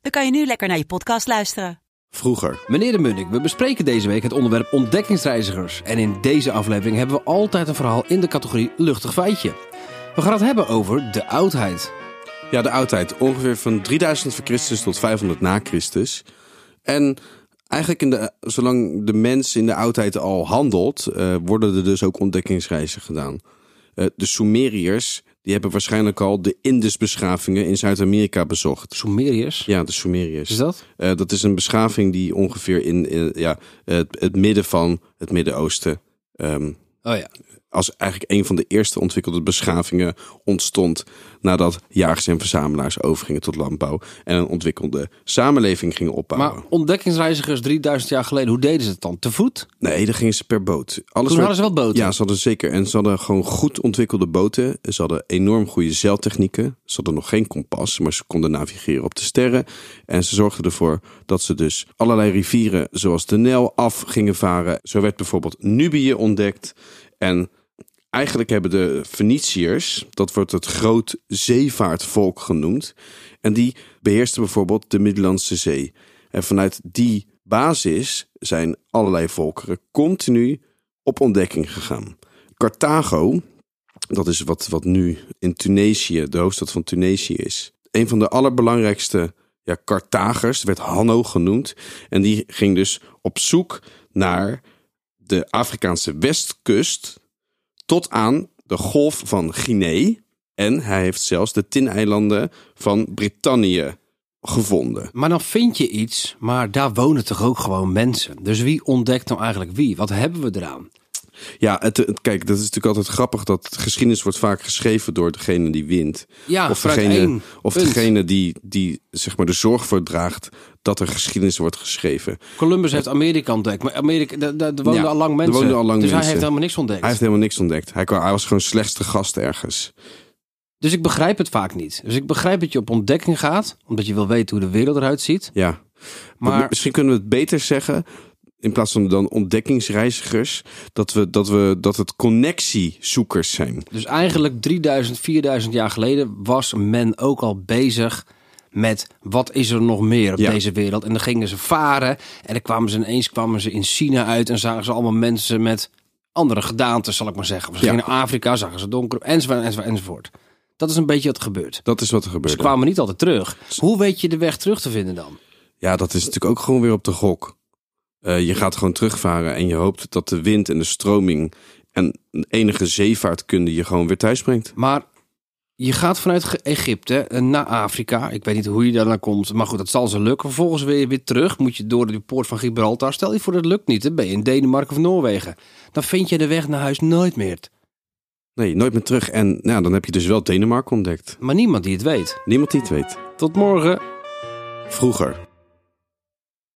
dan kan je nu lekker naar je podcast luisteren. Vroeger. Meneer de Munnik, we bespreken deze week het onderwerp ontdekkingsreizigers. En in deze aflevering hebben we altijd een verhaal in de categorie luchtig feitje. We gaan het hebben over de oudheid. Ja, de oudheid. Ongeveer van 3000 voor Christus tot 500 na Christus. En eigenlijk, in de, zolang de mens in de oudheid al handelt, eh, worden er dus ook ontdekkingsreizen gedaan. Eh, de Sumeriërs, die hebben waarschijnlijk al de Indusbeschavingen in Zuid-Amerika bezocht. Sumeriërs? Ja, de Sumeriërs. Is dat? Eh, dat is een beschaving die ongeveer in, in ja, het, het midden van het Midden-Oosten ehm, Oh ja. Als eigenlijk een van de eerste ontwikkelde beschavingen ontstond nadat jagers en verzamelaars overgingen tot landbouw en een ontwikkelde samenleving gingen opbouwen. Maar ontdekkingsreizigers 3000 jaar geleden, hoe deden ze het dan? Te voet? Nee, dan gingen ze per boot. Alles Toen hadden ze wel boten? Ja, ze hadden zeker. En ze hadden gewoon goed ontwikkelde boten. Ze hadden enorm goede zeiltechnieken. Ze hadden nog geen kompas, maar ze konden navigeren op de sterren. En ze zorgden ervoor dat ze dus allerlei rivieren zoals de Nijl af gingen varen. Zo werd bijvoorbeeld Nubië ontdekt. En eigenlijk hebben de Feniciërs, dat wordt het groot zeevaartvolk genoemd. En die beheersten bijvoorbeeld de Middellandse Zee. En vanuit die basis zijn allerlei volkeren continu op ontdekking gegaan. Carthago, dat is wat, wat nu in Tunesië, de hoofdstad van Tunesië is. Een van de allerbelangrijkste ja, Carthagers, werd Hanno genoemd. En die ging dus op zoek naar de Afrikaanse westkust tot aan de golf van Guinea. En hij heeft zelfs de tineilanden van Brittannië gevonden. Maar dan vind je iets, maar daar wonen toch ook gewoon mensen. Dus wie ontdekt nou eigenlijk wie? Wat hebben we eraan? Ja, het, het- kijk, dat is natuurlijk altijd grappig dat geschiedenis wordt vaak geschreven door degene die wint. Ja, of degene, of punt. degene die, die zeg maar de zorg voor draagt dat er geschiedenis wordt geschreven. Columbus heeft Amerika ontdekt, maar Amerika, daar, daar woonden Ja, al lang mensen. woonden al lang dus hij heeft helemaal niks ontdekt. Hij heeft helemaal niks ontdekt. Hij, kwam, hij was gewoon slechtste gast ergens. Dus ik begrijp het vaak niet. Dus ik begrijp dat je op ontdekking gaat, omdat je wil weten hoe de wereld eruit ziet. Ja. Maar Misschien kunnen we het beter zeggen, in plaats van dan ontdekkingsreizigers, dat, we, dat, we, dat het connectiezoekers zijn. Dus eigenlijk 3000, 4000 jaar geleden was men ook al bezig met wat is er nog meer op Ja. deze wereld. En dan gingen ze varen en dan kwamen ze ineens kwamen ze in China uit en zagen ze allemaal mensen met andere gedaantes, zal ik maar zeggen. Of Ze Ja. gingen naar Afrika, zagen ze donker, enzovoort, enzovoort, enzovoort. Dat is een beetje wat er gebeurt. Dat is wat er Ze gebeurde. kwamen niet altijd terug. Hoe weet je de weg terug te vinden dan? Ja, dat is natuurlijk ook gewoon weer op de gok. Eh, je gaat gewoon terugvaren en je hoopt dat de wind en de stroming en enige zeevaartkunde je gewoon weer thuis brengt. Maar je gaat vanuit Egypte eh, naar Afrika. Ik weet niet hoe je daar naar komt. Maar goed, dat zal ze lukken. Vervolgens weer, weer terug. Moet je door de poort van Gibraltar. Stel je voor dat het lukt niet. Dan ben je in Denemarken of Noorwegen. Dan vind je de weg naar huis nooit meer. Nee, nooit meer terug. En nou, dan heb je dus wel Denemarken ontdekt. Maar niemand die het weet. Niemand die het weet. Tot morgen. Vroeger.